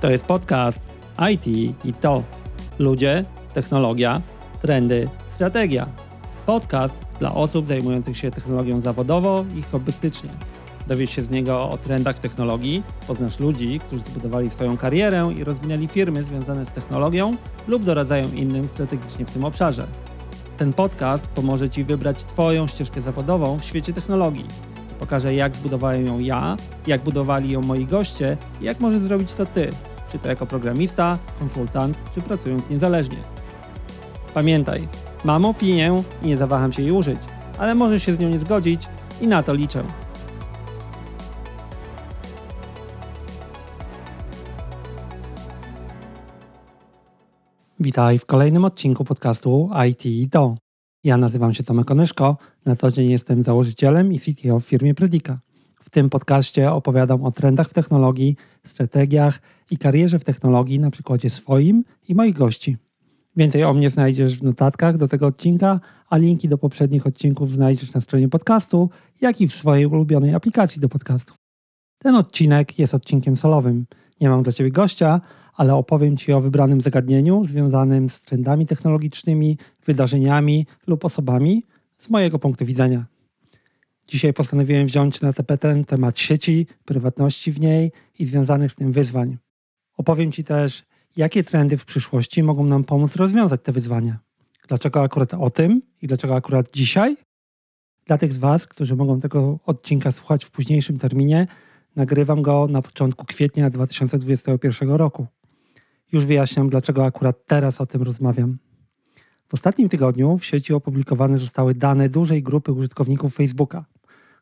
To jest podcast IT i to. Ludzie, technologia, trendy, strategia. Podcast dla osób zajmujących się technologią zawodowo i hobbystycznie. Dowiesz się z niego o trendach technologii, poznasz ludzi, którzy zbudowali swoją karierę i rozwinęli firmy związane z technologią lub doradzają innym strategicznie w tym obszarze. Ten podcast pomoże Ci wybrać Twoją ścieżkę zawodową w świecie technologii. Pokażę, jak zbudowałem ją ja, jak budowali ją moi goście i jak możesz zrobić to Ty, czy to jako programista, konsultant, czy pracując niezależnie. Pamiętaj, mam opinię i nie zawaham się jej użyć, ale możesz się z nią nie zgodzić i na to liczę. Witaj w kolejnym odcinku podcastu IT to. Ja nazywam się Tomek Onyszko, na co dzień jestem założycielem i CTO w firmie Predika. W tym podcaście opowiadam o trendach w technologii, strategiach i karierze w technologii na przykładzie swoim i moich gości. Więcej o mnie znajdziesz w notatkach do tego odcinka, a linki do poprzednich odcinków znajdziesz na stronie podcastu, jak i w swojej ulubionej aplikacji do podcastów. Ten odcinek jest odcinkiem solowym. Nie mam dla Ciebie gościa, ale opowiem Ci o wybranym zagadnieniu związanym z trendami technologicznymi, wydarzeniami lub osobami z mojego punktu widzenia. Dzisiaj postanowiłem wziąć na tapetę temat sieci, prywatności w niej i związanych z tym wyzwań. Opowiem Ci też, jakie trendy w przyszłości mogą nam pomóc rozwiązać te wyzwania. Dlaczego akurat o tym i dlaczego akurat dzisiaj? Dla tych z Was, którzy mogą tego odcinka słuchać w późniejszym terminie, nagrywam go na początku kwietnia 2021 roku. Już wyjaśniam, dlaczego akurat teraz o tym rozmawiam. W ostatnim tygodniu w sieci opublikowane zostały dane dużej grupy użytkowników Facebooka.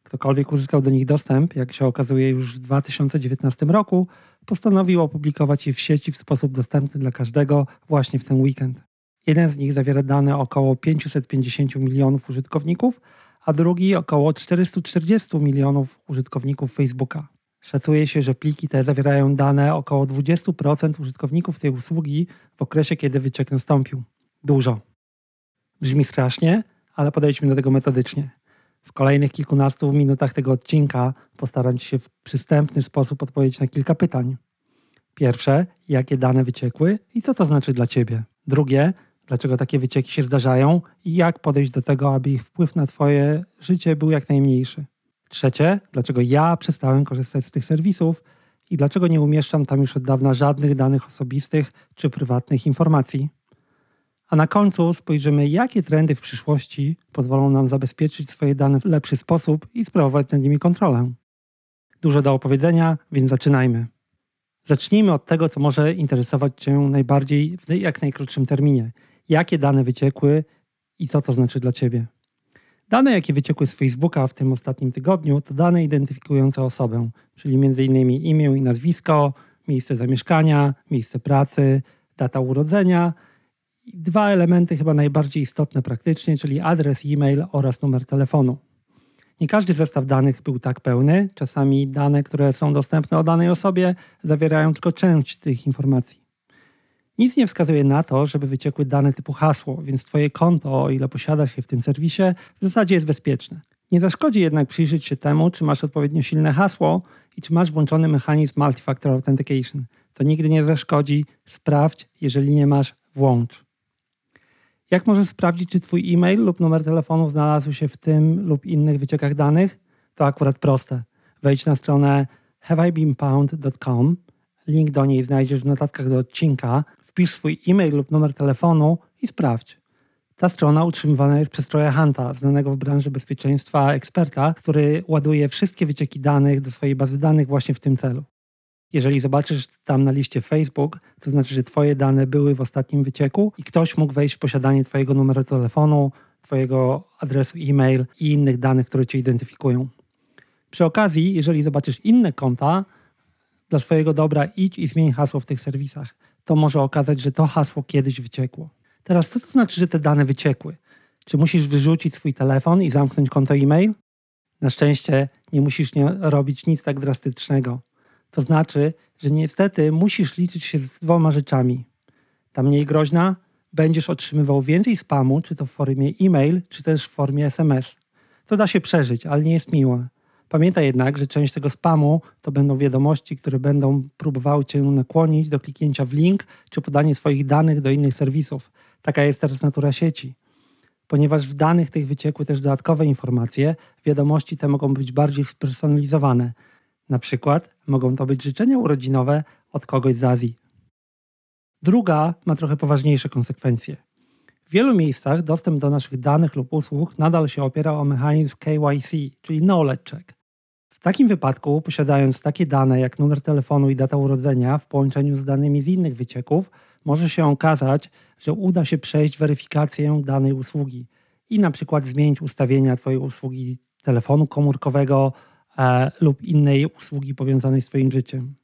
Ktokolwiek uzyskał do nich dostęp, jak się okazuje już w 2019 roku, postanowił opublikować je w sieci w sposób dostępny dla każdego właśnie w ten weekend. Jeden z nich zawiera dane około 550 milionów użytkowników, a drugi około 440 milionów użytkowników Facebooka. Szacuje się, że pliki te zawierają dane około 20% użytkowników tej usługi w okresie, kiedy wyciek nastąpił. Dużo. Brzmi strasznie, ale podejdźmy do tego metodycznie. W kolejnych kilkunastu minutach tego odcinka postaram się w przystępny sposób odpowiedzieć na kilka pytań. Pierwsze, jakie dane wyciekły i co to znaczy dla Ciebie? Drugie, dlaczego takie wycieki się zdarzają i jak podejść do tego, aby ich wpływ na Twoje życie był jak najmniejszy. Trzecie, dlaczego ja przestałem korzystać z tych serwisów i dlaczego nie umieszczam tam już od dawna żadnych danych osobistych czy prywatnych informacji. A na końcu spojrzymy, jakie trendy w przyszłości pozwolą nam zabezpieczyć swoje dane w lepszy sposób i sprawować nad nimi kontrolę. Dużo do opowiedzenia, więc zaczynajmy. Zacznijmy od tego, co może interesować Cię najbardziej w jak najkrótszym terminie. Jakie dane wyciekły i co to znaczy dla Ciebie? Dane, jakie wyciekły z Facebooka w tym ostatnim tygodniu, to dane identyfikujące osobę, czyli m.in. imię i nazwisko, miejsce zamieszkania, miejsce pracy, data urodzenia i dwa elementy chyba najbardziej istotne praktycznie, czyli adres e-mail oraz numer telefonu. Nie każdy zestaw danych był tak pełny. Czasami dane, które są dostępne o danej osobie, zawierają tylko część tych informacji. Nic nie wskazuje na to, żeby wyciekły dane typu hasło, więc Twoje konto, o ile posiadasz je w tym serwisie, w zasadzie jest bezpieczne. Nie zaszkodzi jednak przyjrzeć się temu, czy masz odpowiednio silne hasło i czy masz włączony mechanizm Multifactor Authentication. To nigdy nie zaszkodzi. Sprawdź, jeżeli nie masz, włącz. Jak możesz sprawdzić, czy Twój e-mail lub numer telefonu znalazł się w tym lub innych wyciekach danych? To akurat proste. Wejdź na stronę haveibeenpound.com. Link do niej znajdziesz w notatkach do odcinka wpisz swój e-mail lub numer telefonu i sprawdź. Ta strona utrzymywana jest przez Troja Hunta, znanego w branży bezpieczeństwa eksperta, który ładuje wszystkie wycieki danych do swojej bazy danych właśnie w tym celu. Jeżeli zobaczysz tam na liście Facebook, to znaczy, że Twoje dane były w ostatnim wycieku i ktoś mógł wejść w posiadanie Twojego numeru telefonu, Twojego adresu e-mail i innych danych, które Cię identyfikują. Przy okazji, jeżeli zobaczysz inne konta, dla swojego dobra idź i zmień hasło w tych serwisach to może okazać, że to hasło kiedyś wyciekło. Teraz, co to znaczy, że te dane wyciekły? Czy musisz wyrzucić swój telefon i zamknąć konto e-mail? Na szczęście nie musisz nie robić nic tak drastycznego. To znaczy, że niestety musisz liczyć się z dwoma rzeczami. Ta mniej groźna, będziesz otrzymywał więcej spamu, czy to w formie e-mail, czy też w formie SMS. To da się przeżyć, ale nie jest miłe. Pamiętaj jednak, że część tego spamu to będą wiadomości, które będą próbowały Cię nakłonić do kliknięcia w link czy podanie swoich danych do innych serwisów. Taka jest teraz natura sieci. Ponieważ w danych tych wyciekły też dodatkowe informacje, wiadomości te mogą być bardziej spersonalizowane. Na przykład mogą to być życzenia urodzinowe od kogoś z Azji. Druga ma trochę poważniejsze konsekwencje. W wielu miejscach dostęp do naszych danych lub usług nadal się opiera o mechanizm KYC, czyli Knowledge Check. W takim wypadku, posiadając takie dane jak numer telefonu i data urodzenia w połączeniu z danymi z innych wycieków, może się okazać, że uda się przejść weryfikację danej usługi i na przykład zmienić ustawienia Twojej usługi telefonu komórkowego e, lub innej usługi powiązanej z Twoim życiem.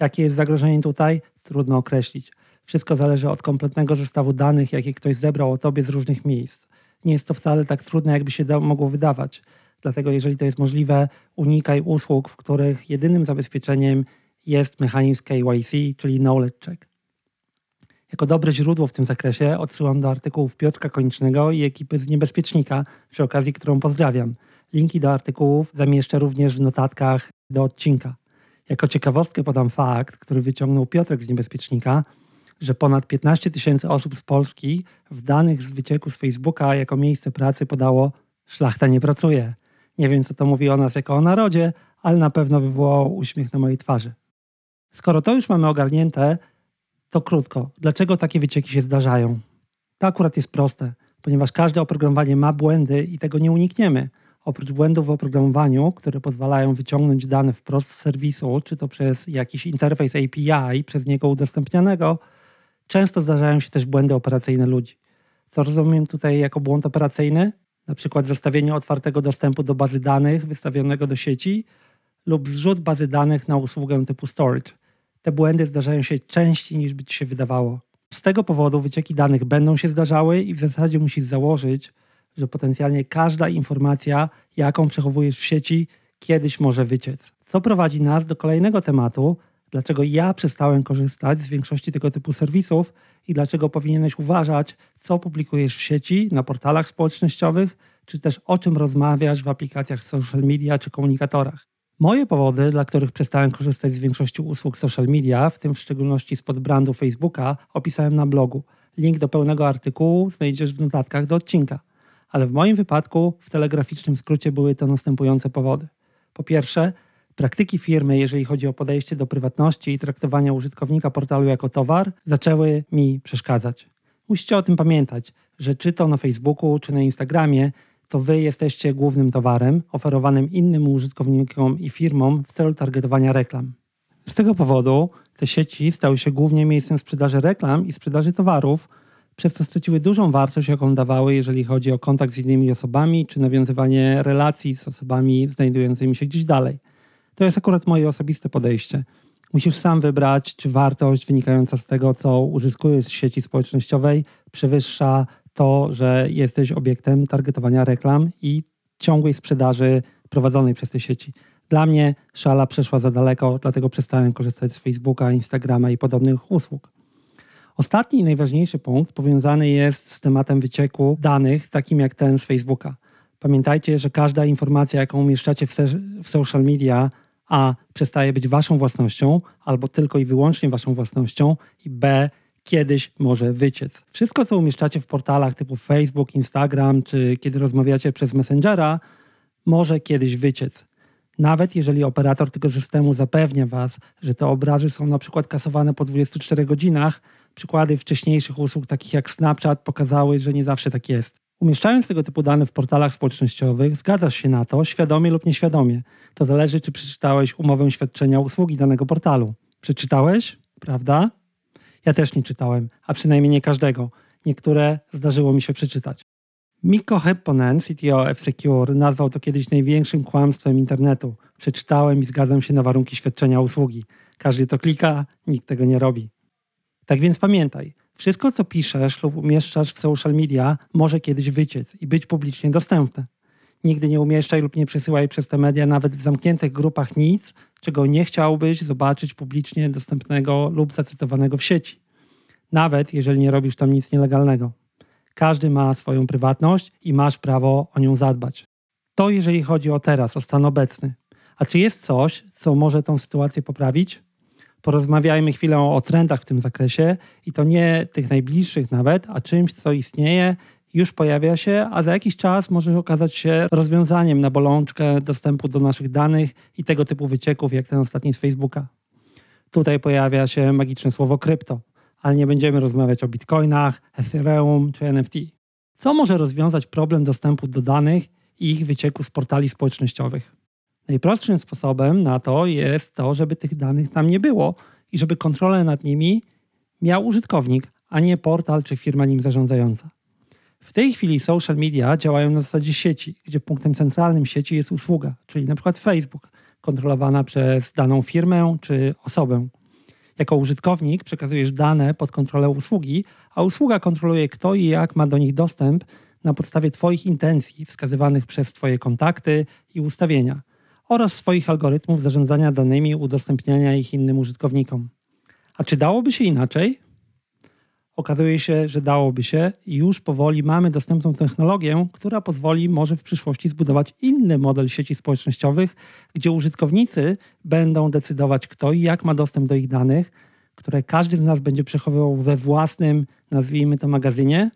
Jakie jest zagrożenie tutaj? Trudno określić. Wszystko zależy od kompletnego zestawu danych, jakie ktoś zebrał o tobie z różnych miejsc. Nie jest to wcale tak trudne, jakby się mogło wydawać. Dlatego, jeżeli to jest możliwe, unikaj usług, w których jedynym zabezpieczeniem jest mechanizm KYC, czyli Knowledge Check. Jako dobre źródło w tym zakresie odsyłam do artykułów Piotrka Konicznego i ekipy z Niebezpiecznika, przy okazji którą pozdrawiam. Linki do artykułów zamieszczę również w notatkach do odcinka. Jako ciekawostkę podam fakt, który wyciągnął Piotrek z Niebezpiecznika – że ponad 15 tysięcy osób z Polski w danych z wycieku z Facebooka jako miejsce pracy podało szlachta nie pracuje. Nie wiem, co to mówi o nas jako o narodzie, ale na pewno wywołało uśmiech na mojej twarzy. Skoro to już mamy ogarnięte, to krótko. Dlaczego takie wycieki się zdarzają? To akurat jest proste, ponieważ każde oprogramowanie ma błędy i tego nie unikniemy. Oprócz błędów w oprogramowaniu, które pozwalają wyciągnąć dane wprost z serwisu, czy to przez jakiś interfejs API przez niego udostępnianego, Często zdarzają się też błędy operacyjne ludzi. Co rozumiem tutaj jako błąd operacyjny? Na przykład zostawienie otwartego dostępu do bazy danych wystawionego do sieci lub zrzut bazy danych na usługę typu storage. Te błędy zdarzają się częściej niż by ci się wydawało. Z tego powodu wycieki danych będą się zdarzały i w zasadzie musisz założyć, że potencjalnie każda informacja, jaką przechowujesz w sieci, kiedyś może wyciec. Co prowadzi nas do kolejnego tematu, dlaczego ja przestałem korzystać z większości tego typu serwisów i dlaczego powinieneś uważać, co publikujesz w sieci, na portalach społecznościowych, czy też o czym rozmawiasz w aplikacjach social media czy komunikatorach. Moje powody, dla których przestałem korzystać z większości usług social media, w tym w szczególności spod brandu Facebooka, opisałem na blogu. Link do pełnego artykułu znajdziesz w notatkach do odcinka. Ale w moim wypadku, w telegraficznym skrócie, były to następujące powody. Po pierwsze, Praktyki firmy, jeżeli chodzi o podejście do prywatności i traktowania użytkownika portalu jako towar, zaczęły mi przeszkadzać. Musicie o tym pamiętać, że czy to na Facebooku, czy na Instagramie, to wy jesteście głównym towarem oferowanym innym użytkownikom i firmom w celu targetowania reklam. Z tego powodu te sieci stały się głównie miejscem sprzedaży reklam i sprzedaży towarów, przez co straciły dużą wartość, jaką dawały, jeżeli chodzi o kontakt z innymi osobami, czy nawiązywanie relacji z osobami znajdującymi się gdzieś dalej. To jest akurat moje osobiste podejście. Musisz sam wybrać, czy wartość wynikająca z tego, co uzyskujesz z sieci społecznościowej, przewyższa to, że jesteś obiektem targetowania reklam i ciągłej sprzedaży prowadzonej przez te sieci. Dla mnie szala przeszła za daleko, dlatego przestałem korzystać z Facebooka, Instagrama i podobnych usług. Ostatni i najważniejszy punkt powiązany jest z tematem wycieku danych, takim jak ten z Facebooka. Pamiętajcie, że każda informacja, jaką umieszczacie w, w social media, a przestaje być waszą własnością, albo tylko i wyłącznie waszą własnością, i b kiedyś może wyciec. Wszystko, co umieszczacie w portalach typu Facebook, Instagram, czy kiedy rozmawiacie przez Messengera, może kiedyś wyciec. Nawet jeżeli operator tego systemu zapewnia Was, że te obrazy są na przykład kasowane po 24 godzinach, przykłady wcześniejszych usług takich jak Snapchat pokazały, że nie zawsze tak jest. Umieszczając tego typu dane w portalach społecznościowych, zgadzasz się na to, świadomie lub nieświadomie. To zależy, czy przeczytałeś umowę świadczenia usługi danego portalu. Przeczytałeś? Prawda? Ja też nie czytałem, a przynajmniej nie każdego. Niektóre zdarzyło mi się przeczytać. Mikko Hepponen, CTO F-Secure, nazwał to kiedyś największym kłamstwem internetu. Przeczytałem i zgadzam się na warunki świadczenia usługi. Każdy to klika, nikt tego nie robi. Tak więc pamiętaj, wszystko, co piszesz lub umieszczasz w social media, może kiedyś wyciec i być publicznie dostępne. Nigdy nie umieszczaj lub nie przesyłaj przez te media nawet w zamkniętych grupach nic, czego nie chciałbyś zobaczyć publicznie dostępnego lub zacytowanego w sieci. Nawet jeżeli nie robisz tam nic nielegalnego. Każdy ma swoją prywatność i masz prawo o nią zadbać. To jeżeli chodzi o teraz, o stan obecny. A czy jest coś, co może tą sytuację poprawić? Porozmawiajmy chwilę o trendach w tym zakresie i to nie tych najbliższych nawet, a czymś, co istnieje, już pojawia się, a za jakiś czas może okazać się rozwiązaniem na bolączkę dostępu do naszych danych i tego typu wycieków, jak ten ostatni z Facebooka. Tutaj pojawia się magiczne słowo krypto, ale nie będziemy rozmawiać o bitcoinach, Ethereum czy NFT. Co może rozwiązać problem dostępu do danych i ich wycieku z portali społecznościowych? Najprostszym sposobem na to jest to, żeby tych danych tam nie było i żeby kontrolę nad nimi miał użytkownik, a nie portal czy firma nim zarządzająca. W tej chwili social media działają na zasadzie sieci, gdzie punktem centralnym sieci jest usługa, czyli przykład Facebook, kontrolowana przez daną firmę czy osobę. Jako użytkownik przekazujesz dane pod kontrolę usługi, a usługa kontroluje kto i jak ma do nich dostęp na podstawie Twoich intencji wskazywanych przez Twoje kontakty i ustawienia oraz swoich algorytmów zarządzania danymi udostępniania ich innym użytkownikom. A czy dałoby się inaczej? Okazuje się, że dałoby się i już powoli mamy dostępną technologię, która pozwoli może w przyszłości zbudować inny model sieci społecznościowych, gdzie użytkownicy będą decydować, kto i jak ma dostęp do ich danych, które każdy z nas będzie przechowywał we własnym, nazwijmy to, magazynie.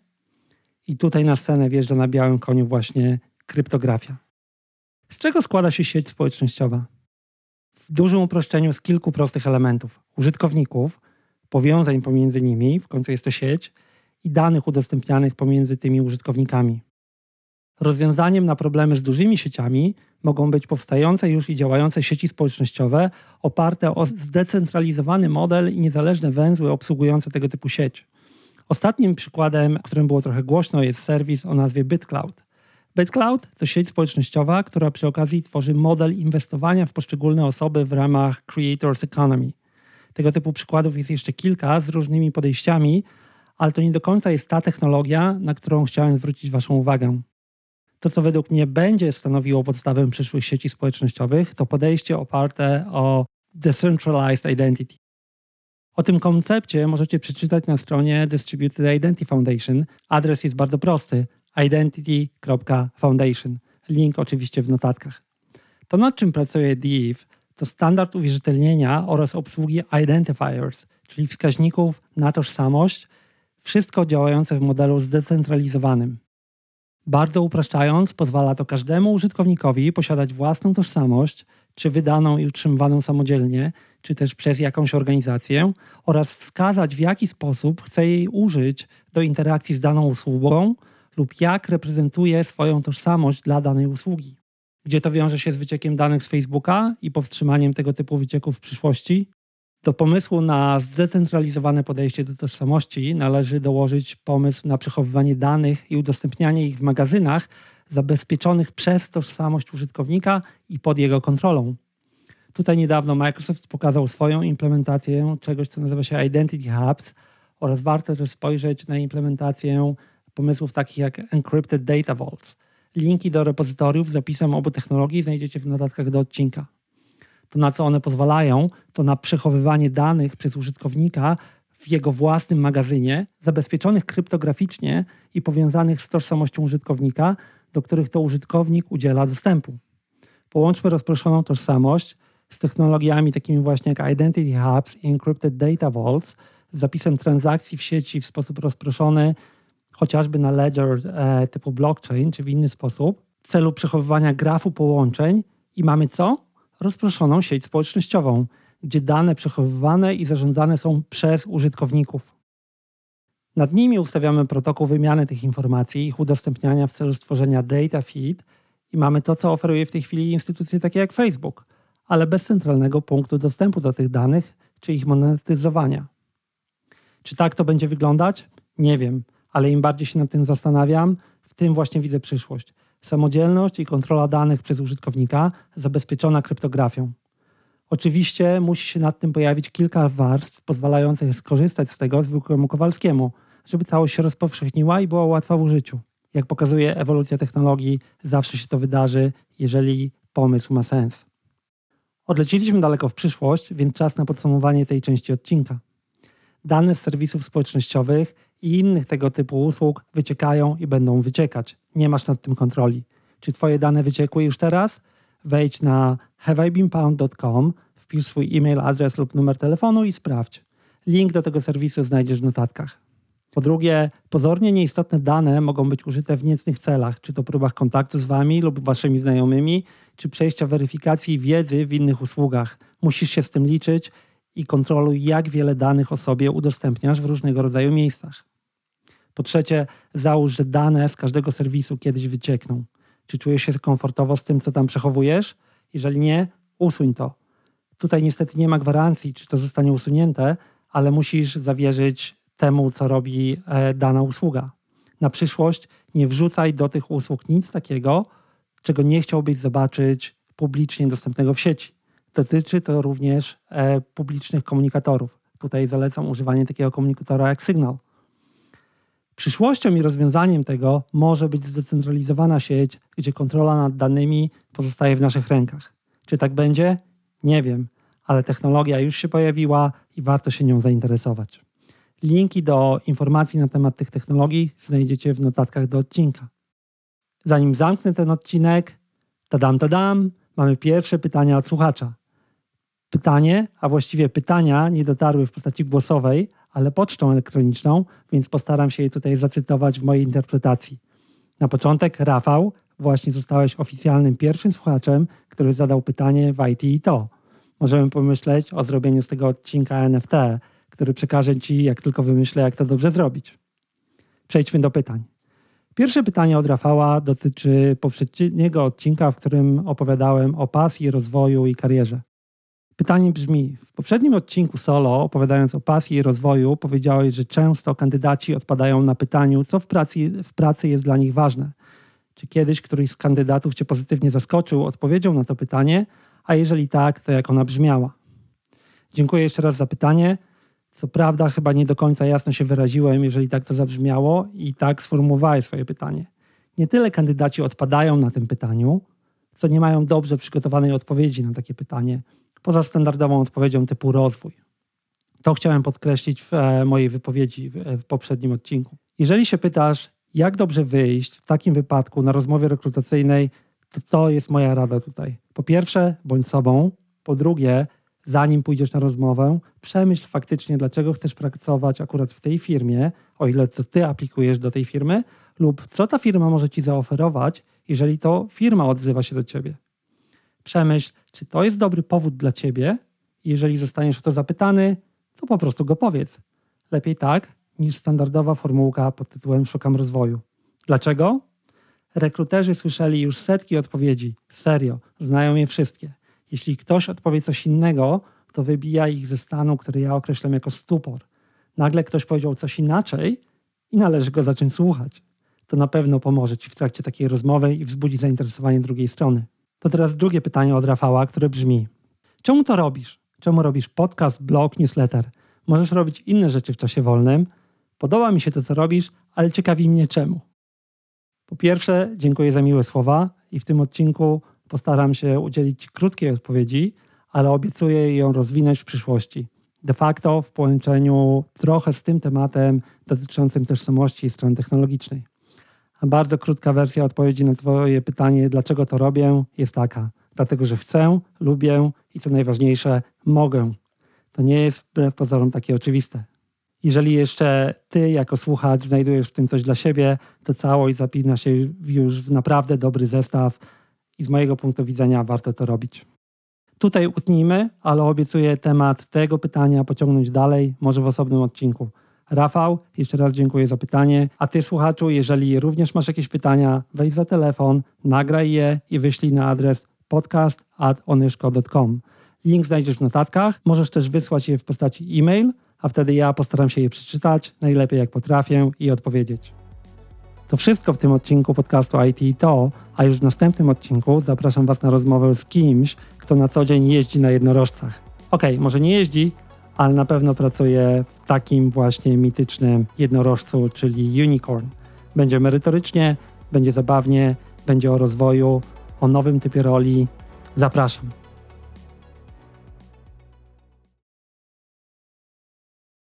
I tutaj na scenę wjeżdża na białym koniu właśnie kryptografia. Z czego składa się sieć społecznościowa? W dużym uproszczeniu z kilku prostych elementów: użytkowników, powiązań pomiędzy nimi, w końcu jest to sieć, i danych udostępnianych pomiędzy tymi użytkownikami. Rozwiązaniem na problemy z dużymi sieciami mogą być powstające już i działające sieci społecznościowe oparte o zdecentralizowany model i niezależne węzły obsługujące tego typu sieć. Ostatnim przykładem, o którym było trochę głośno, jest serwis o nazwie BitCloud. BitCloud to sieć społecznościowa, która przy okazji tworzy model inwestowania w poszczególne osoby w ramach Creators Economy. Tego typu przykładów jest jeszcze kilka z różnymi podejściami, ale to nie do końca jest ta technologia, na którą chciałem zwrócić Waszą uwagę. To, co według mnie będzie stanowiło podstawę przyszłych sieci społecznościowych, to podejście oparte o Decentralized Identity. O tym koncepcie możecie przeczytać na stronie Distributed Identity Foundation. Adres jest bardzo prosty: identity.foundation. Link oczywiście w notatkach. To nad czym pracuje DIV to standard uwierzytelnienia oraz obsługi identifiers, czyli wskaźników na tożsamość, wszystko działające w modelu zdecentralizowanym. Bardzo upraszczając, pozwala to każdemu użytkownikowi posiadać własną tożsamość, czy wydaną i utrzymywaną samodzielnie, czy też przez jakąś organizację, oraz wskazać, w jaki sposób chce jej użyć do interakcji z daną usługą lub jak reprezentuje swoją tożsamość dla danej usługi gdzie to wiąże się z wyciekiem danych z Facebooka i powstrzymaniem tego typu wycieków w przyszłości. Do pomysłu na zdecentralizowane podejście do tożsamości należy dołożyć pomysł na przechowywanie danych i udostępnianie ich w magazynach zabezpieczonych przez tożsamość użytkownika i pod jego kontrolą. Tutaj niedawno Microsoft pokazał swoją implementację czegoś, co nazywa się Identity Hubs oraz warto też spojrzeć na implementację pomysłów takich jak Encrypted Data Vaults – Linki do repozytoriów z opisem obu technologii znajdziecie w notatkach do odcinka. To na co one pozwalają, to na przechowywanie danych przez użytkownika w jego własnym magazynie, zabezpieczonych kryptograficznie i powiązanych z tożsamością użytkownika, do których to użytkownik udziela dostępu. Połączmy rozproszoną tożsamość z technologiami takimi właśnie jak Identity Hubs i Encrypted Data Vaults z zapisem transakcji w sieci w sposób rozproszony chociażby na ledger e, typu blockchain czy w inny sposób w celu przechowywania grafu połączeń i mamy co? Rozproszoną sieć społecznościową, gdzie dane przechowywane i zarządzane są przez użytkowników. Nad nimi ustawiamy protokół wymiany tych informacji, ich udostępniania w celu stworzenia data feed i mamy to, co oferuje w tej chwili instytucje takie jak Facebook, ale bez centralnego punktu dostępu do tych danych czy ich monetyzowania. Czy tak to będzie wyglądać? Nie wiem ale im bardziej się nad tym zastanawiam, w tym właśnie widzę przyszłość. Samodzielność i kontrola danych przez użytkownika zabezpieczona kryptografią. Oczywiście musi się nad tym pojawić kilka warstw pozwalających skorzystać z tego zwykłemu Kowalskiemu, żeby całość się rozpowszechniła i była łatwa w użyciu. Jak pokazuje ewolucja technologii, zawsze się to wydarzy, jeżeli pomysł ma sens. Odleciliśmy daleko w przyszłość, więc czas na podsumowanie tej części odcinka. Dane z serwisów społecznościowych i innych tego typu usług wyciekają i będą wyciekać. Nie masz nad tym kontroli. Czy Twoje dane wyciekły już teraz? Wejdź na haveibeenpound.com, wpisz swój e-mail, adres lub numer telefonu i sprawdź. Link do tego serwisu znajdziesz w notatkach. Po drugie, pozornie nieistotne dane mogą być użyte w niecnych celach, czy to próbach kontaktu z Wami lub Waszymi znajomymi, czy przejścia weryfikacji wiedzy w innych usługach. Musisz się z tym liczyć i kontroluj, jak wiele danych o sobie udostępniasz w różnego rodzaju miejscach. Po trzecie, załóż, że dane z każdego serwisu kiedyś wyciekną. Czy czujesz się komfortowo z tym, co tam przechowujesz? Jeżeli nie, usuń to. Tutaj niestety nie ma gwarancji, czy to zostanie usunięte, ale musisz zawierzyć temu, co robi e, dana usługa. Na przyszłość nie wrzucaj do tych usług nic takiego, czego nie chciałbyś zobaczyć publicznie dostępnego w sieci. Dotyczy to również e, publicznych komunikatorów. Tutaj zalecam używanie takiego komunikatora jak Signal. Przyszłością i rozwiązaniem tego może być zdecentralizowana sieć, gdzie kontrola nad danymi pozostaje w naszych rękach. Czy tak będzie? Nie wiem, ale technologia już się pojawiła i warto się nią zainteresować. Linki do informacji na temat tych technologii znajdziecie w notatkach do odcinka. Zanim zamknę ten odcinek, tadam, tadam, mamy pierwsze pytania od słuchacza. Pytanie, a właściwie pytania nie dotarły w postaci głosowej, ale pocztą elektroniczną, więc postaram się je tutaj zacytować w mojej interpretacji. Na początek, Rafał, właśnie zostałeś oficjalnym pierwszym słuchaczem, który zadał pytanie w IT i to. Możemy pomyśleć o zrobieniu z tego odcinka NFT, który przekażę Ci, jak tylko wymyślę, jak to dobrze zrobić. Przejdźmy do pytań. Pierwsze pytanie od Rafała dotyczy poprzedniego odcinka, w którym opowiadałem o pasji, rozwoju i karierze. Pytanie brzmi: W poprzednim odcinku solo, opowiadając o pasji i rozwoju, powiedziałeś, że często kandydaci odpadają na pytaniu, co w pracy, w pracy jest dla nich ważne. Czy kiedyś któryś z kandydatów Cię pozytywnie zaskoczył odpowiedzią na to pytanie, a jeżeli tak, to jak ona brzmiała? Dziękuję jeszcze raz za pytanie. Co prawda, chyba nie do końca jasno się wyraziłem, jeżeli tak to zabrzmiało, i tak sformułowałem swoje pytanie. Nie tyle kandydaci odpadają na tym pytaniu, co nie mają dobrze przygotowanej odpowiedzi na takie pytanie, poza standardową odpowiedzią typu rozwój. To chciałem podkreślić w e, mojej wypowiedzi w poprzednim odcinku. Jeżeli się pytasz, jak dobrze wyjść w takim wypadku na rozmowie rekrutacyjnej, to to jest moja rada tutaj. Po pierwsze, bądź sobą. Po drugie, zanim pójdziesz na rozmowę, przemyśl faktycznie, dlaczego chcesz pracować akurat w tej firmie, o ile to ty aplikujesz do tej firmy, lub co ta firma może ci zaoferować, jeżeli to firma odzywa się do ciebie. Przemyśl, czy to jest dobry powód dla ciebie. Jeżeli zostaniesz o to zapytany, to po prostu go powiedz. Lepiej tak, niż standardowa formułka pod tytułem Szukam rozwoju. Dlaczego? Rekruterzy słyszeli już setki odpowiedzi. Serio, znają je wszystkie. Jeśli ktoś odpowie coś innego, to wybija ich ze stanu, który ja określam jako stupor. Nagle ktoś powiedział coś inaczej i należy go zacząć słuchać. To na pewno pomoże Ci w trakcie takiej rozmowy i wzbudzi zainteresowanie drugiej strony. To teraz drugie pytanie od Rafała, które brzmi: Czemu to robisz? Czemu robisz podcast, blog, newsletter? Możesz robić inne rzeczy w czasie wolnym. Podoba mi się to, co robisz, ale ciekawi mnie czemu. Po pierwsze, dziękuję za miłe słowa i w tym odcinku postaram się udzielić krótkiej odpowiedzi, ale obiecuję ją rozwinąć w przyszłości. De facto w połączeniu trochę z tym tematem dotyczącym tożsamości i strony technologicznej. Bardzo krótka wersja odpowiedzi na Twoje pytanie, dlaczego to robię, jest taka. Dlatego, że chcę, lubię i co najważniejsze, mogę. To nie jest wbrew pozorom takie oczywiste. Jeżeli jeszcze Ty, jako słuchacz, znajdujesz w tym coś dla siebie, to całość zapina się już w naprawdę dobry zestaw i z mojego punktu widzenia warto to robić. Tutaj utnijmy, ale obiecuję temat tego pytania pociągnąć dalej, może w osobnym odcinku. Rafał, jeszcze raz dziękuję za pytanie. A ty, słuchaczu, jeżeli również masz jakieś pytania, wejdź za telefon, nagraj je i wyślij na adres podcast.onyszko.com. Link znajdziesz w notatkach. Możesz też wysłać je w postaci e-mail, a wtedy ja postaram się je przeczytać, najlepiej jak potrafię i odpowiedzieć. To wszystko w tym odcinku podcastu IT to, a już w następnym odcinku zapraszam Was na rozmowę z kimś, kto na co dzień jeździ na jednorożcach. Okej, okay, może nie jeździ, ale na pewno pracuje w takim właśnie mitycznym jednorożcu, czyli Unicorn. Będzie merytorycznie, będzie zabawnie, będzie o rozwoju, o nowym typie roli. Zapraszam.